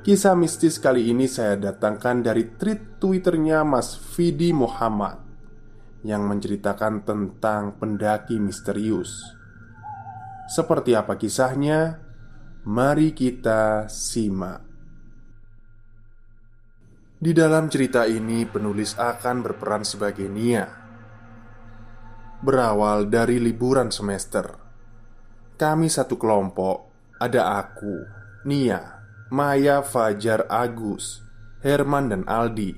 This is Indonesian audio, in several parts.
Kisah mistis kali ini saya datangkan dari tweet twitternya Mas Vidi Muhammad Yang menceritakan tentang pendaki misterius. Seperti apa kisahnya? Mari kita simak. Di dalam cerita ini penulis akan berperan sebagai Nia. Berawal dari liburan semester. Kami satu kelompok Ada aku, Nia Maya, Fajar, Agus, Herman, dan Aldi.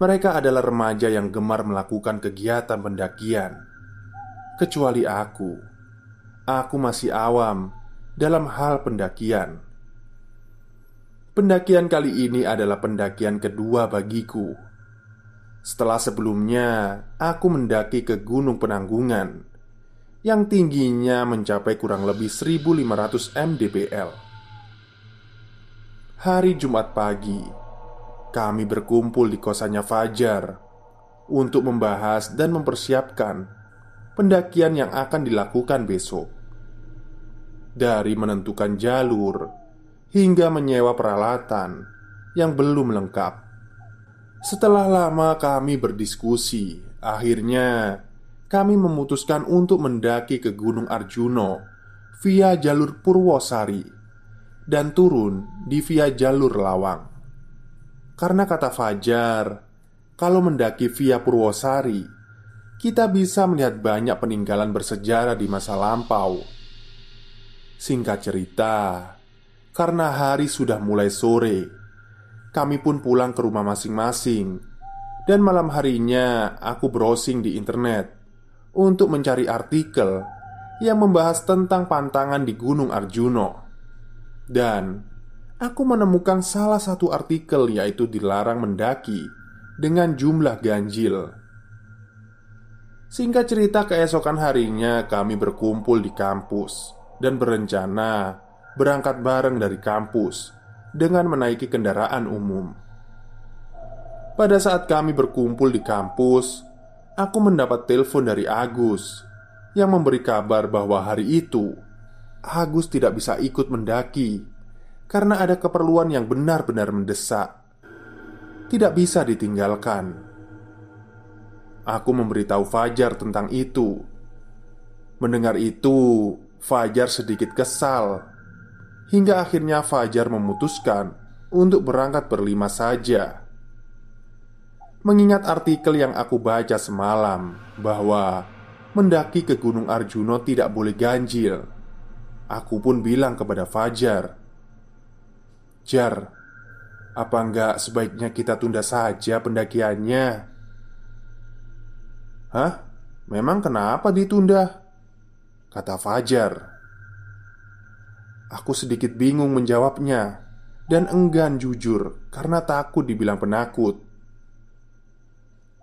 Mereka adalah remaja yang gemar melakukan kegiatan pendakian, kecuali aku. Aku masih awam dalam hal pendakian. Pendakian kali ini adalah pendakian kedua bagiku. Setelah sebelumnya, aku mendaki ke Gunung Penanggungan yang tingginya mencapai kurang lebih 1500 mdpl. Hari Jumat pagi, kami berkumpul di kosannya Fajar untuk membahas dan mempersiapkan pendakian yang akan dilakukan besok. Dari menentukan jalur hingga menyewa peralatan yang belum lengkap. Setelah lama kami berdiskusi, akhirnya kami memutuskan untuk mendaki ke Gunung Arjuno via jalur Purwosari dan turun di via jalur Lawang. Karena kata Fajar, kalau mendaki via Purwosari, kita bisa melihat banyak peninggalan bersejarah di masa lampau. Singkat cerita, karena hari sudah mulai sore, kami pun pulang ke rumah masing-masing, dan malam harinya aku browsing di internet untuk mencari artikel yang membahas tentang pantangan di Gunung Arjuno. Dan aku menemukan salah satu artikel yaitu dilarang mendaki dengan jumlah ganjil. Singkat cerita keesokan harinya kami berkumpul di kampus dan berencana berangkat bareng dari kampus dengan menaiki kendaraan umum. Pada saat kami berkumpul di kampus, aku mendapat telepon dari Agus yang memberi kabar bahwa hari itu Agus tidak bisa ikut mendaki karena ada keperluan yang benar-benar mendesak. Tidak bisa ditinggalkan. Aku memberitahu Fajar tentang itu. Mendengar itu, Fajar sedikit kesal. Hingga akhirnya Fajar memutuskan untuk berangkat berlima saja. Mengingat artikel yang aku baca semalam bahwa mendaki ke Gunung Arjuno tidak boleh ganjil Aku pun bilang kepada Fajar Jar Apa enggak sebaiknya kita tunda saja pendakiannya? Hah? Memang kenapa ditunda? Kata Fajar. Aku sedikit bingung menjawabnya Dan enggan jujur Karena takut dibilang penakut.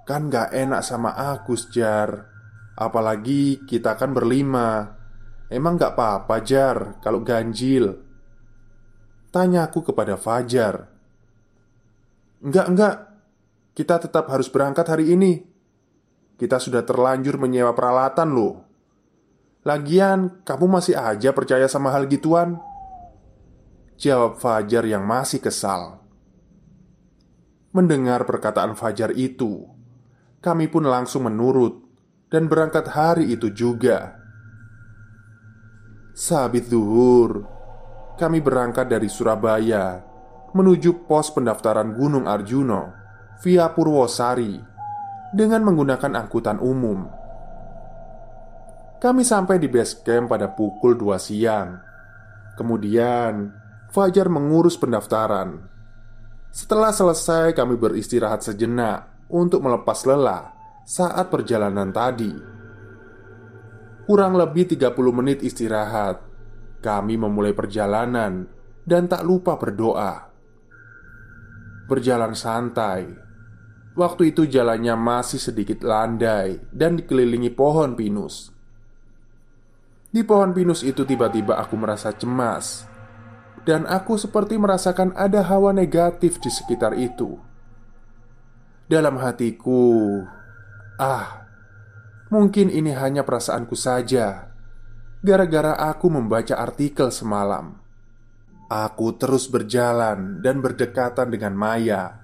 Kan gak enak sama Agus Jar. Apalagi kita kan berlima Emang gak apa-apa Jar kalau ganjil. Tanya aku kepada Fajar. Enggak, enggak Kita tetap harus berangkat hari ini. Kita sudah terlanjur menyewa peralatan loh. Lagian, kamu masih aja percaya sama hal gituan? Jawab Fajar yang masih kesal. Mendengar perkataan Fajar itu Kami pun langsung menurut dan berangkat hari itu juga. Sabit zuhur, kami berangkat dari Surabaya menuju pos pendaftaran Gunung Arjuno via Purwosari dengan menggunakan angkutan umum. Kami sampai di base camp pada pukul 2 siang. Kemudian, Fajar mengurus pendaftaran. Setelah selesai, kami beristirahat sejenak untuk melepas lelah saat perjalanan tadi. Kurang lebih 30 menit istirahat, kami memulai perjalanan dan tak lupa berdoa. Berjalan santai. Waktu itu jalannya masih sedikit landai dan dikelilingi pohon pinus. Di pohon pinus itu tiba-tiba aku merasa cemas dan aku seperti merasakan ada hawa negatif di sekitar itu. Dalam hatiku, Ah, mungkin ini hanya perasaanku saja. Gara-gara aku membaca artikel semalam, aku terus berjalan dan berdekatan dengan Maya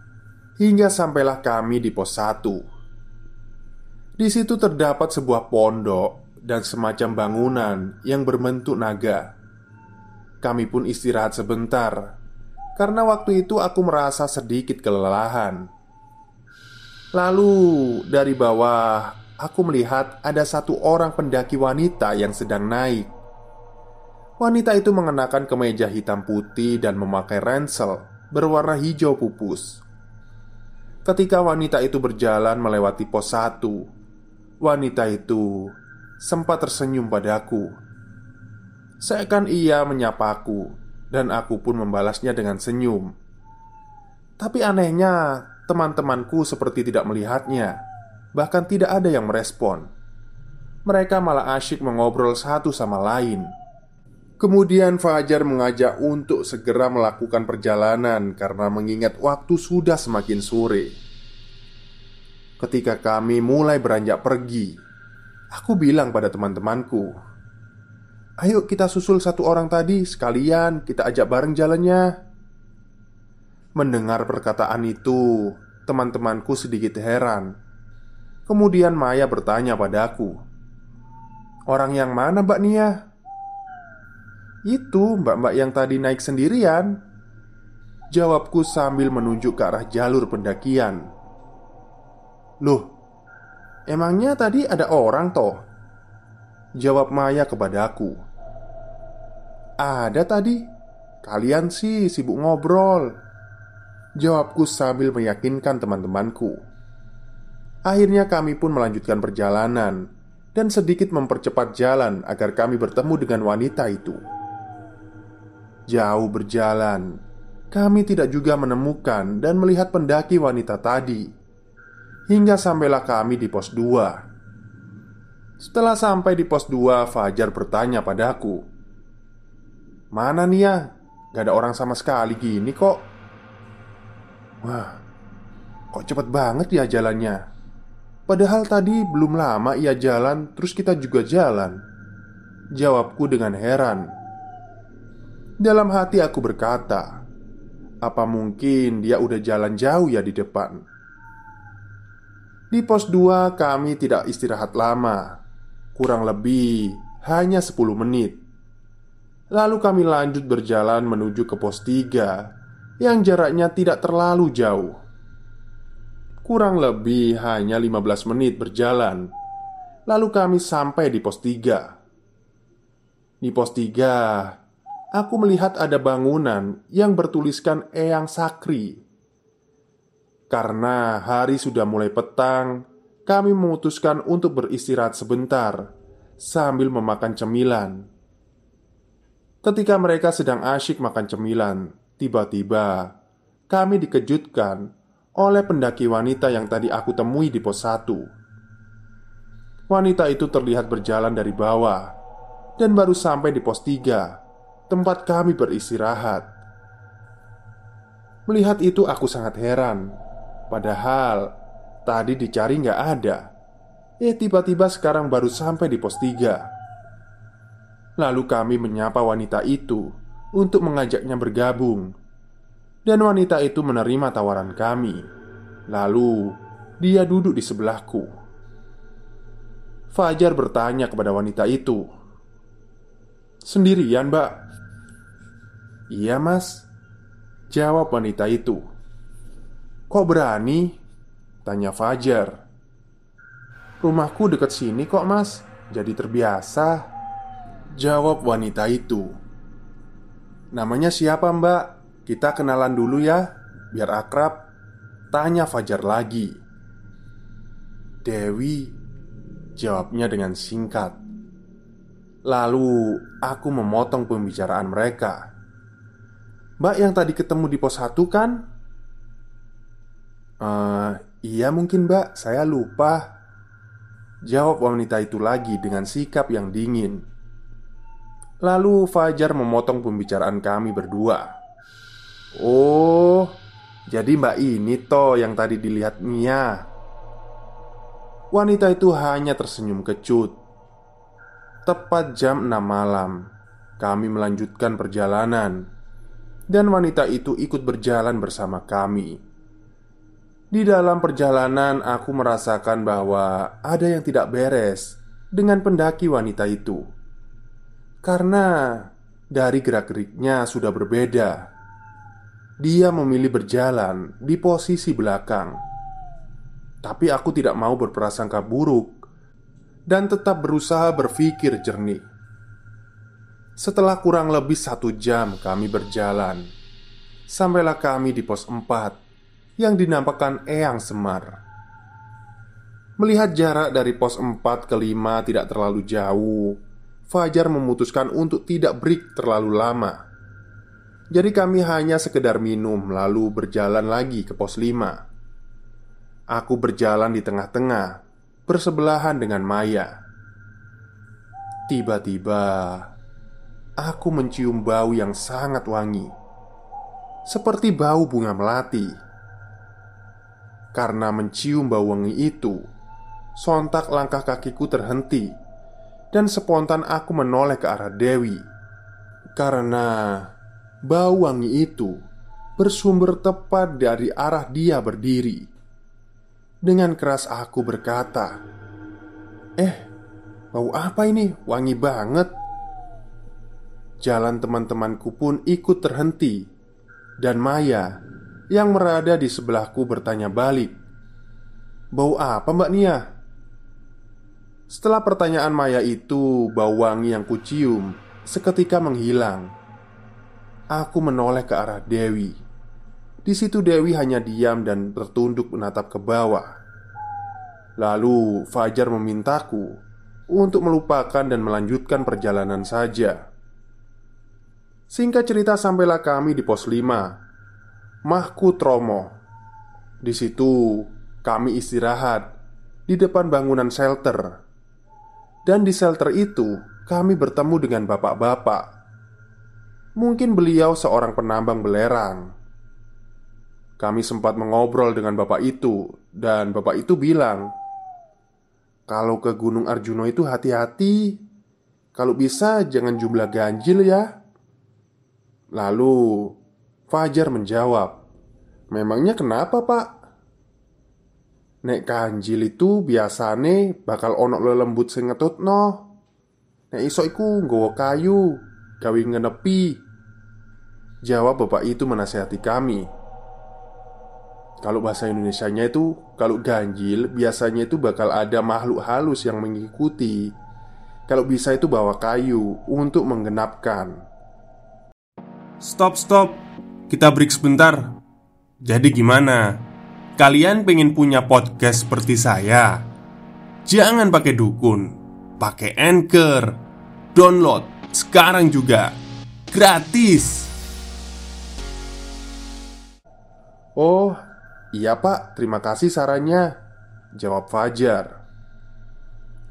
hingga sampailah kami di pos 1. Di situ terdapat sebuah pondok dan semacam bangunan yang berbentuk naga. Kami pun istirahat sebentar karena waktu itu aku merasa sedikit kelelahan. Lalu dari bawah aku melihat ada satu orang pendaki wanita yang sedang naik. Wanita itu mengenakan kemeja hitam putih dan memakai ransel berwarna hijau pupus. Ketika wanita itu berjalan melewati pos satu, wanita itu sempat tersenyum padaku. Seakan ia menyapaku, dan aku pun membalasnya dengan senyum. Tapi anehnya, teman-temanku seperti tidak melihatnya, bahkan tidak ada yang merespon. Mereka malah asyik mengobrol satu sama lain. Kemudian Fajar mengajak untuk segera melakukan perjalanan karena mengingat waktu sudah semakin sore. Ketika kami mulai beranjak pergi, aku bilang pada teman-temanku, "Ayo kita susul satu orang tadi, sekalian kita ajak bareng jalannya." Mendengar perkataan itu, teman-temanku sedikit heran. Kemudian Maya bertanya padaku, "Orang yang mana, Mbak Nia?" "Itu mbak-mbak yang tadi naik sendirian." Jawabku sambil menunjuk ke arah jalur pendakian. "Loh, emangnya tadi ada orang toh?" Jawab Maya kepadaku. "Ada tadi. Kalian sih sibuk ngobrol." Jawabku sambil meyakinkan teman-temanku Akhirnya kami pun melanjutkan perjalanan Dan sedikit mempercepat jalan agar kami bertemu dengan wanita itu. Jauh berjalan Kami tidak juga menemukan dan melihat pendaki wanita tadi Hingga sampailah kami di pos 2 Setelah sampai di pos 2 Fajar bertanya padaku Mana nih ya? Gak ada orang sama sekali gini kok. Wah, kok cepet banget ya jalannya Padahal tadi belum lama ia jalan Terus kita juga jalan. Jawabku dengan heran. Dalam hati aku berkata Apa mungkin dia udah jalan jauh ya di depan? Di pos 2 kami tidak istirahat lama. Kurang lebih hanya 10 menit. Lalu kami lanjut berjalan menuju ke pos 3 yang jaraknya tidak terlalu jauh. Kurang lebih hanya 15 menit berjalan. Lalu kami sampai di pos 3. Di pos 3, aku melihat ada bangunan yang bertuliskan Eyang Sakri. Karena hari sudah mulai petang, kami memutuskan untuk beristirahat sebentar sambil memakan cemilan. Ketika mereka sedang asyik makan cemilan, Tiba-tiba kami dikejutkan oleh pendaki wanita yang tadi aku temui di pos 1 Wanita itu terlihat berjalan dari bawah Dan baru sampai di pos 3 Tempat kami beristirahat. Melihat itu aku sangat heran Padahal Tadi dicari nggak ada. Eh tiba-tiba sekarang baru sampai di pos 3 Lalu kami menyapa wanita itu Untuk mengajaknya bergabung Dan wanita itu menerima tawaran kami Lalu dia duduk di sebelahku Fajar bertanya kepada wanita itu Sendirian mbak? Iya mas Jawab wanita itu Kok berani? Tanya Fajar Rumahku dekat sini kok mas Jadi terbiasa Jawab wanita itu Namanya siapa mbak? Kita kenalan dulu ya Biar akrab. Tanya Fajar lagi. Dewi Jawabnya dengan singkat. Lalu aku memotong pembicaraan mereka. Mbak yang tadi ketemu di pos 1 kan? Uh, iya mungkin mbak, saya lupa. Jawab wanita itu lagi dengan sikap yang dingin. Lalu Fajar memotong pembicaraan kami berdua Oh, jadi mbak ini toh yang tadi dilihat Mia. Wanita itu hanya tersenyum kecut. Tepat jam 6 malam Kami melanjutkan perjalanan. Dan wanita itu ikut berjalan bersama kami. Di dalam perjalanan aku merasakan bahwa Ada yang tidak beres Dengan pendaki wanita itu. Karena Dari gerak-geriknya sudah berbeda Dia memilih berjalan di posisi belakang. Tapi aku tidak mau berprasangka buruk Dan tetap berusaha berpikir jernih. Setelah kurang lebih satu jam kami berjalan Sampailah kami di pos 4 Yang dinampakkan Eyang Semar. Melihat jarak dari pos 4 ke 5 tidak terlalu jauh Fajar memutuskan untuk tidak break terlalu lama Jadi kami hanya sekedar minum lalu berjalan lagi ke pos 5 Aku berjalan di tengah-tengah, bersebelahan dengan Maya. Tiba-tiba, aku mencium bau yang sangat wangi, seperti bau bunga melati. Karena mencium bau wangi itu, sontak langkah kakiku terhenti, dan spontan aku menoleh ke arah Dewi karena bau wangi itu bersumber tepat dari arah dia berdiri. Dengan keras aku berkata Eh, bau apa ini? Wangi banget Jalan teman-temanku pun ikut terhenti Dan Maya yang berada di sebelahku bertanya balik Bau apa mbak Nia? Setelah pertanyaan Maya itu Bau wangi yang kucium Seketika menghilang Aku menoleh ke arah Dewi di situ Dewi hanya diam dan tertunduk menatap ke bawah. Lalu Fajar memintaku untuk melupakan dan melanjutkan perjalanan saja. Singkat cerita sampailah kami di pos 5 Mahku Tromo Di situ kami istirahat Di depan bangunan shelter Dan di shelter itu kami bertemu dengan bapak-bapak Mungkin beliau seorang penambang belerang kami sempat mengobrol dengan bapak itu, dan bapak itu bilang, "Kalau ke Gunung Arjuno itu hati-hati, kalau bisa jangan jumlah ganjil ya." Lalu Fajar menjawab, "Memangnya kenapa, Pak?" Nek ganjil itu biasane bakal onok lelembut sing no. Nek iso iku nggawa kayu, gawe ngenepi. Jawab bapak itu menasehati kami. Kalau bahasa Indonesianya itu Kalau ganjil biasanya itu bakal ada makhluk halus yang mengikuti Kalau bisa itu bawa kayu untuk menggenapkan Stop stop Kita break sebentar Jadi gimana? Kalian pengen punya podcast seperti saya? Jangan pakai dukun Pakai anchor Download sekarang juga Gratis Oh, Iya pak, terima kasih sarannya Jawab Fajar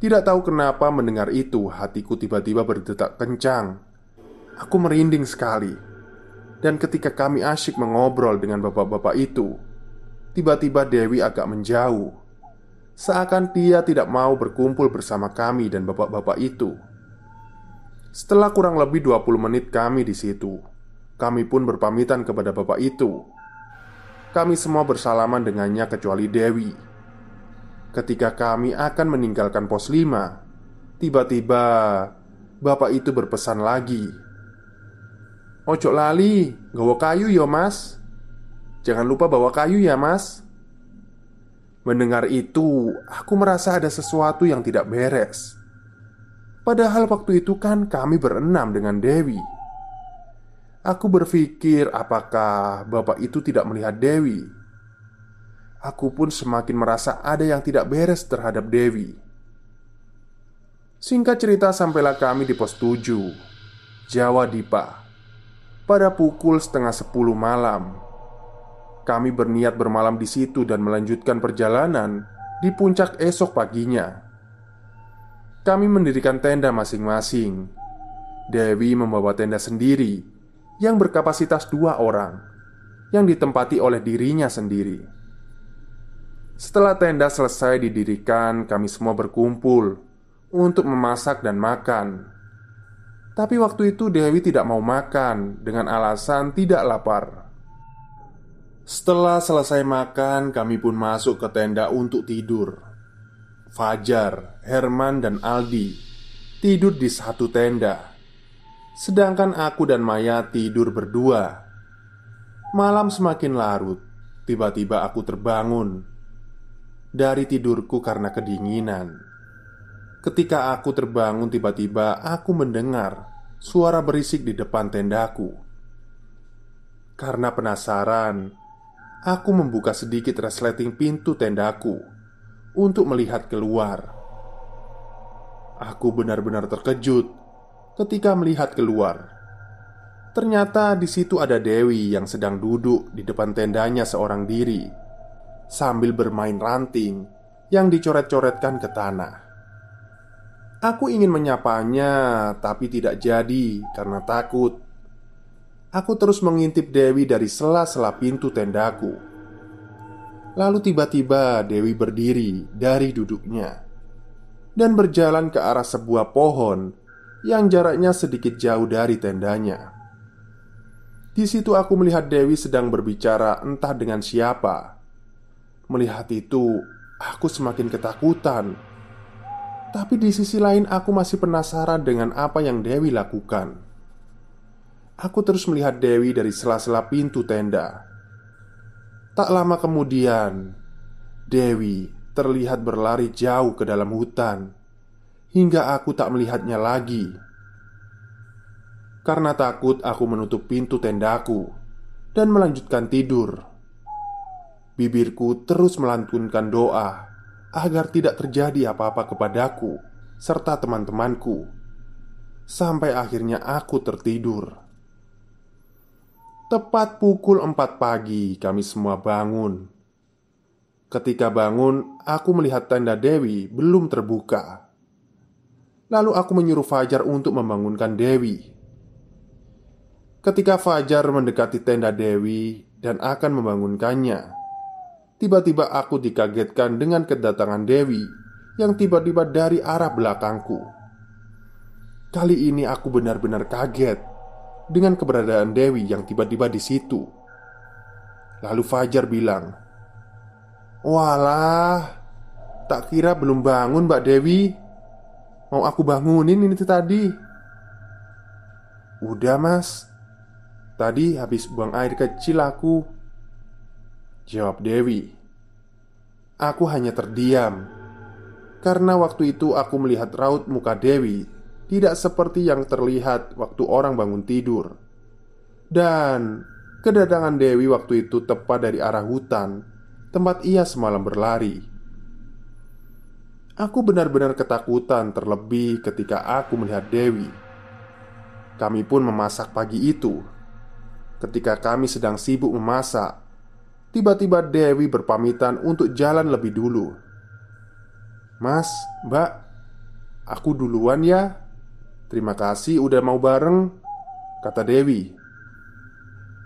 Tidak tahu kenapa mendengar itu, hatiku tiba-tiba berdetak kencang. Aku merinding sekali. Dan ketika kami asyik mengobrol dengan bapak-bapak itu, tiba-tiba Dewi agak menjauh. Seakan dia tidak mau berkumpul bersama kami dan bapak-bapak itu. Setelah kurang lebih 20 menit kami di situ, kami pun berpamitan kepada bapak itu. Kami semua bersalaman dengannya kecuali Dewi. Ketika kami akan meninggalkan pos 5, tiba-tiba bapak itu berpesan lagi Ojo lali, gawa kayu ya mas Jangan lupa bawa kayu ya mas Mendengar itu, aku merasa ada sesuatu yang tidak beres Padahal waktu itu kan kami berenam dengan Dewi Aku berpikir apakah bapak itu tidak melihat Dewi Aku pun semakin merasa ada yang tidak beres terhadap Dewi Singkat cerita sampailah kami di pos 7 Jawa Dipa pada pukul setengah sepuluh malam. Kami berniat bermalam di situ dan melanjutkan perjalanan di puncak esok paginya. Kami mendirikan tenda masing-masing. Dewi membawa tenda sendiri yang berkapasitas dua orang, yang ditempati oleh dirinya sendiri. Setelah tenda selesai didirikan, kami semua berkumpul untuk memasak dan makan. Tapi waktu itu Dewi tidak mau makan dengan alasan tidak lapar. Setelah selesai makan, kami pun masuk ke tenda untuk tidur. Fajar, Herman, dan Aldi tidur di satu tenda, sedangkan aku dan Maya tidur berdua. Malam semakin larut, tiba-tiba aku terbangun dari tidurku karena kedinginan. Ketika aku terbangun, tiba-tiba aku mendengar suara berisik di depan tendaku. Karena penasaran, aku membuka sedikit resleting pintu tendaku untuk melihat keluar. Aku benar-benar terkejut ketika melihat keluar. Ternyata di situ ada Dewi yang sedang duduk di depan tendanya seorang diri sambil bermain ranting yang dicoret-coretkan ke tanah. Aku ingin menyapanya, tapi tidak jadi karena takut. Aku terus mengintip Dewi dari sela-sela pintu tendaku. Lalu tiba-tiba Dewi berdiri dari duduknya dan berjalan ke arah sebuah pohon yang jaraknya sedikit jauh dari tendanya. Di situ aku melihat Dewi sedang berbicara entah dengan siapa. Melihat itu, aku semakin ketakutan tapi di sisi lain aku masih penasaran dengan apa yang Dewi lakukan Aku terus melihat Dewi dari sela-sela pintu tenda Tak lama kemudian Dewi terlihat berlari jauh ke dalam hutan. Hingga aku tak melihatnya lagi. Karena takut aku menutup pintu tendaku Dan melanjutkan tidur. Bibirku terus melantunkan doa agar tidak terjadi apa-apa kepadaku serta teman-temanku, sampai akhirnya aku tertidur. Tepat pukul 4 pagi, kami semua bangun. Ketika bangun, aku melihat tenda Dewi belum terbuka. Lalu aku menyuruh Fajar untuk membangunkan Dewi. Ketika Fajar mendekati tenda Dewi dan akan membangunkannya, Tiba-tiba aku dikagetkan dengan kedatangan Dewi yang tiba-tiba dari arah belakangku. Kali ini aku benar-benar kaget dengan keberadaan Dewi yang tiba-tiba di situ. Lalu Fajar bilang, "Walah, tak kira belum bangun, Mbak Dewi. Mau aku bangunin ini tadi." "Udah, Mas. Tadi habis buang air kecil aku." Jawab Dewi Aku hanya terdiam Karena waktu itu aku melihat raut muka Dewi Tidak seperti yang terlihat waktu orang bangun tidur Dan kedatangan Dewi waktu itu tepat dari arah hutan Tempat ia semalam berlari Aku benar-benar ketakutan terlebih ketika aku melihat Dewi Kami pun memasak pagi itu Ketika kami sedang sibuk memasak Tiba-tiba Dewi berpamitan untuk jalan lebih dulu. "Mas, Mbak, Aku duluan ya. Terima kasih udah mau bareng, kata Dewi.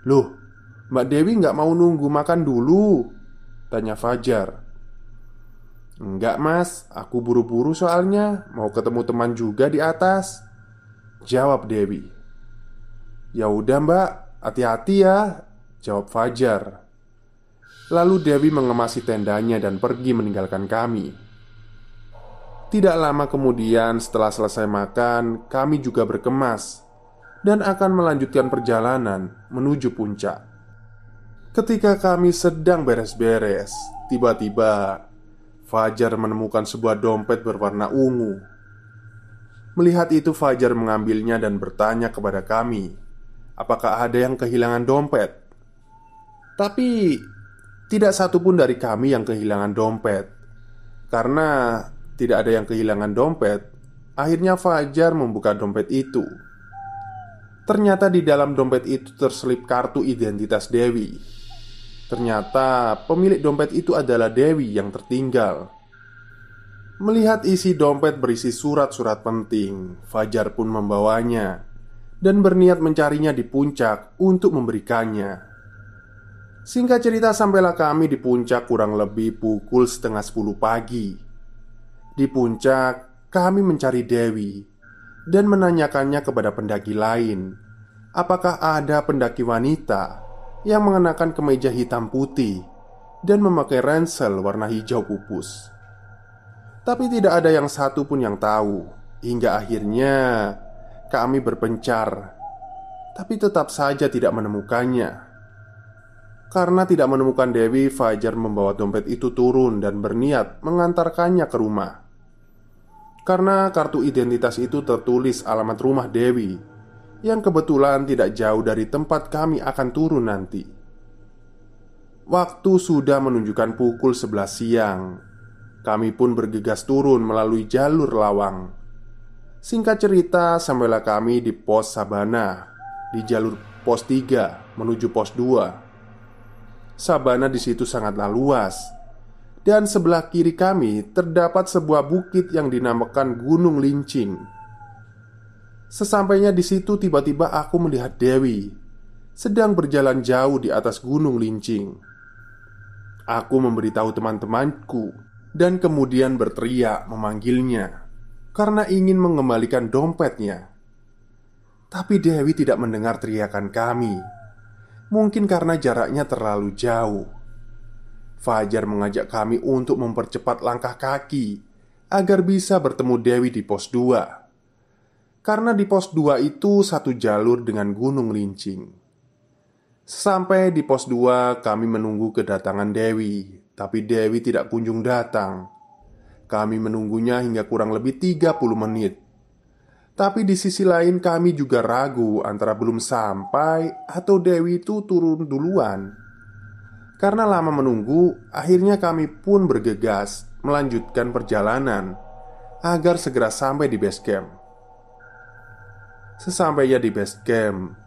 Loh, Mbak Dewi nggak mau nunggu makan dulu? Tanya Fajar. Enggak mas, aku buru-buru soalnya. Mau ketemu teman juga di atas. Jawab Dewi. Ya udah mbak, hati-hati ya Jawab Fajar. Lalu Dewi mengemasi tendanya dan pergi meninggalkan kami Tidak lama kemudian setelah selesai makan Kami juga berkemas Dan akan melanjutkan perjalanan menuju puncak Ketika kami sedang beres-beres Tiba-tiba Fajar menemukan sebuah dompet berwarna ungu. Melihat itu, Fajar mengambilnya dan bertanya kepada kami, "Apakah ada yang kehilangan dompet?" Tapi tidak satu pun dari kami yang kehilangan dompet, karena tidak ada yang kehilangan dompet. Akhirnya, Fajar membuka dompet itu. Ternyata di dalam dompet itu terselip kartu identitas Dewi. Ternyata pemilik dompet itu adalah Dewi yang tertinggal. Melihat isi dompet berisi surat-surat penting, Fajar pun membawanya dan berniat mencarinya di puncak untuk memberikannya. Singkat cerita, sampailah kami di puncak kurang lebih pukul setengah sepuluh pagi. Di puncak, kami mencari Dewi dan menanyakannya kepada pendaki lain, apakah ada pendaki wanita yang mengenakan kemeja hitam putih dan memakai ransel warna hijau pupus. Tapi tidak ada yang satu pun yang tahu hingga akhirnya kami berpencar, tapi tetap saja tidak menemukannya. Karena tidak menemukan Dewi, Fajar membawa dompet itu turun dan berniat mengantarkannya ke rumah. Karena kartu identitas itu tertulis alamat rumah Dewi yang kebetulan tidak jauh dari tempat kami akan turun nanti. Waktu sudah menunjukkan pukul 11 siang. Kami pun bergegas turun melalui jalur lawang. Singkat cerita, sampailah kami di pos Sabana di jalur pos 3 menuju pos 2. Sabana di situ sangatlah luas dan sebelah kiri kami terdapat sebuah bukit yang dinamakan Gunung Lincing Sesampainya di situ, tiba-tiba aku melihat Dewi sedang berjalan jauh di atas gunung lincing. Aku memberitahu teman-temanku dan kemudian berteriak memanggilnya karena ingin mengembalikan dompetnya. Tapi Dewi tidak mendengar teriakan kami. Mungkin karena jaraknya terlalu jauh. Fajar mengajak kami untuk mempercepat langkah kaki agar bisa bertemu Dewi di pos 2 karena di pos 2 itu satu jalur dengan Gunung Lincing. Sampai di pos 2 kami menunggu kedatangan Dewi, tapi Dewi tidak kunjung datang. Kami menunggunya hingga kurang lebih 30 menit. Tapi di sisi lain kami juga ragu antara belum sampai atau Dewi itu turun duluan. Karena lama menunggu, akhirnya kami pun bergegas melanjutkan perjalanan agar segera sampai di base camp. Sesampainya di base camp,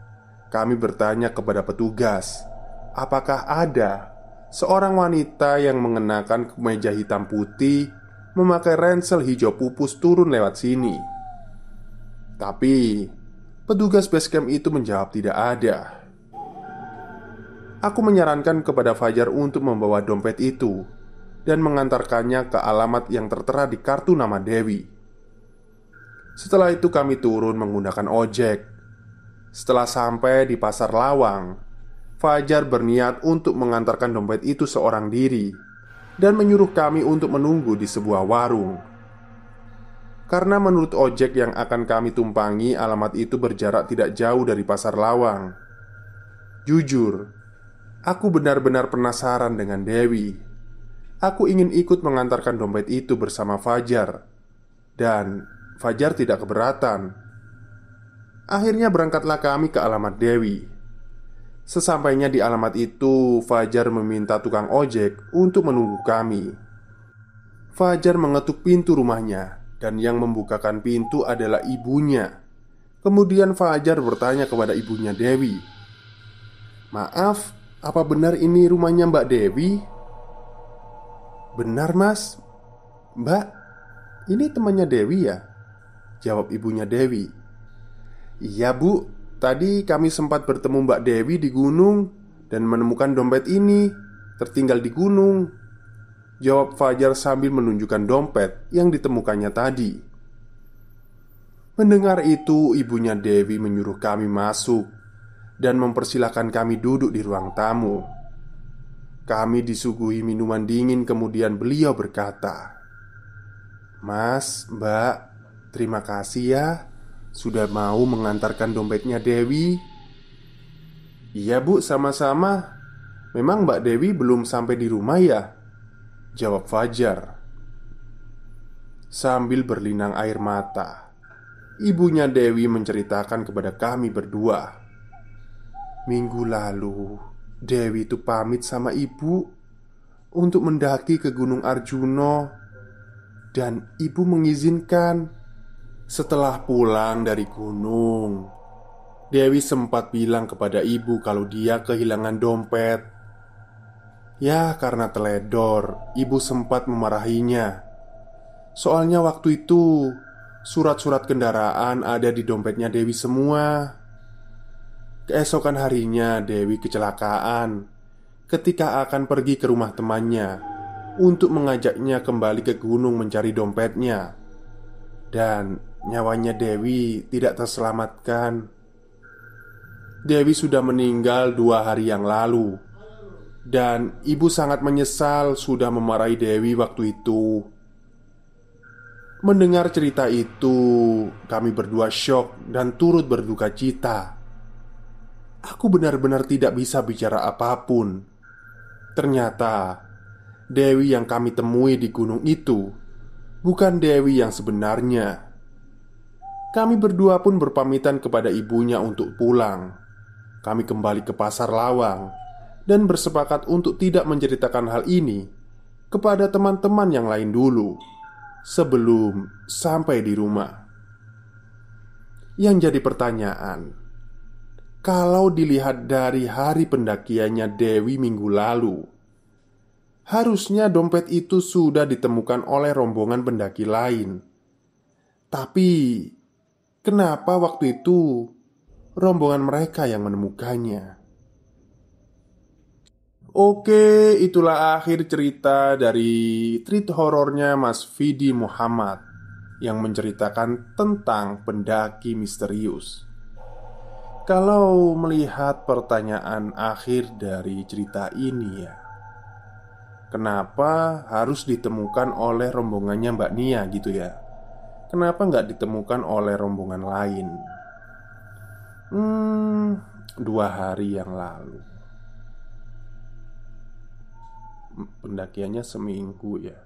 kami bertanya kepada petugas, apakah ada seorang wanita yang mengenakan kemeja hitam putih, memakai ransel hijau pupus turun lewat sini. Tapi petugas base camp itu menjawab tidak ada. Aku menyarankan kepada Fajar untuk membawa dompet itu dan mengantarkannya ke alamat yang tertera di kartu nama Dewi. Setelah itu kami turun menggunakan ojek. Setelah sampai di pasar lawang Fajar berniat untuk mengantarkan dompet itu seorang diri Dan menyuruh kami untuk menunggu di sebuah warung. Karena menurut ojek yang akan kami tumpangi Alamat itu berjarak tidak jauh dari pasar lawang. Jujur Aku benar-benar penasaran dengan Dewi Aku ingin ikut mengantarkan dompet itu bersama Fajar Dan Fajar tidak keberatan. Akhirnya berangkatlah kami ke alamat Dewi. Sesampainya di alamat itu, Fajar meminta tukang ojek untuk menunggu kami. Fajar mengetuk pintu rumahnya, dan yang membukakan pintu adalah ibunya. Kemudian Fajar bertanya kepada ibunya Dewi, "Maaf, apa benar ini rumahnya Mbak Dewi?" "Benar, Mas. Mbak, ini temannya Dewi ya?" Jawab ibunya Dewi Iya bu, tadi kami sempat bertemu Mbak Dewi di gunung Dan menemukan dompet ini Tertinggal di gunung Jawab Fajar sambil menunjukkan dompet yang ditemukannya tadi Mendengar itu, ibunya Dewi menyuruh kami masuk Dan mempersilahkan kami duduk di ruang tamu. Kami disuguhi minuman dingin kemudian beliau berkata Mas, mbak, Terima kasih ya Sudah mau mengantarkan dompetnya Dewi. Iya bu, sama-sama. Memang Mbak Dewi belum sampai di rumah ya? Jawab Fajar. Sambil berlinang air mata Ibunya Dewi menceritakan kepada kami berdua Minggu lalu Dewi itu pamit sama ibu Untuk mendaki ke Gunung Arjuno Dan ibu mengizinkan setelah pulang dari gunung, Dewi sempat bilang kepada ibu kalau dia kehilangan dompet. Ya, karena teledor, ibu sempat memarahinya. Soalnya waktu itu surat-surat kendaraan ada di dompetnya Dewi semua. Keesokan harinya, Dewi kecelakaan ketika akan pergi ke rumah temannya untuk mengajaknya kembali ke gunung mencari dompetnya, dan nyawanya Dewi tidak terselamatkan. Dewi sudah meninggal dua hari yang lalu, dan ibu sangat menyesal sudah memarahi Dewi waktu itu. Mendengar cerita itu, kami berdua syok dan turut berduka cita. Aku benar-benar tidak bisa bicara apa pun. Ternyata Dewi yang kami temui di gunung itu bukan Dewi yang sebenarnya. Kami berdua pun berpamitan kepada ibunya untuk pulang. Kami kembali ke pasar lawang dan bersepakat untuk tidak menceritakan hal ini kepada teman-teman yang lain dulu sebelum sampai di rumah. Yang jadi pertanyaan, kalau dilihat dari hari pendakiannya Dewi minggu lalu, harusnya dompet itu sudah ditemukan oleh rombongan pendaki lain. Tapi Kenapa waktu itu rombongan mereka yang menemukannya? Oke, itulah akhir cerita dari treat horornya Mas Vidi Muhammad yang menceritakan tentang pendaki misterius. Kalau melihat pertanyaan akhir dari cerita ini ya Kenapa harus ditemukan oleh rombongannya Mbak Nia gitu ya? Kenapa nggak ditemukan oleh rombongan lain? Hmm, dua hari yang lalu. Pendakiannya seminggu ya.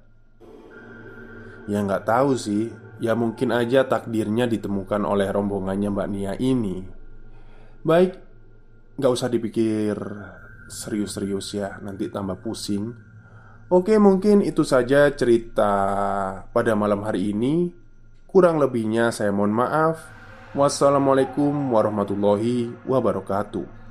Ya nggak tahu sih. Ya mungkin aja takdirnya ditemukan oleh rombongannya Mbak Nia ini Baik Nggak usah dipikir serius-serius ya Nanti tambah pusing Oke mungkin itu saja cerita pada malam hari ini Kurang lebihnya saya mohon maaf. Wassalamualaikum warahmatullahi wabarakatuh.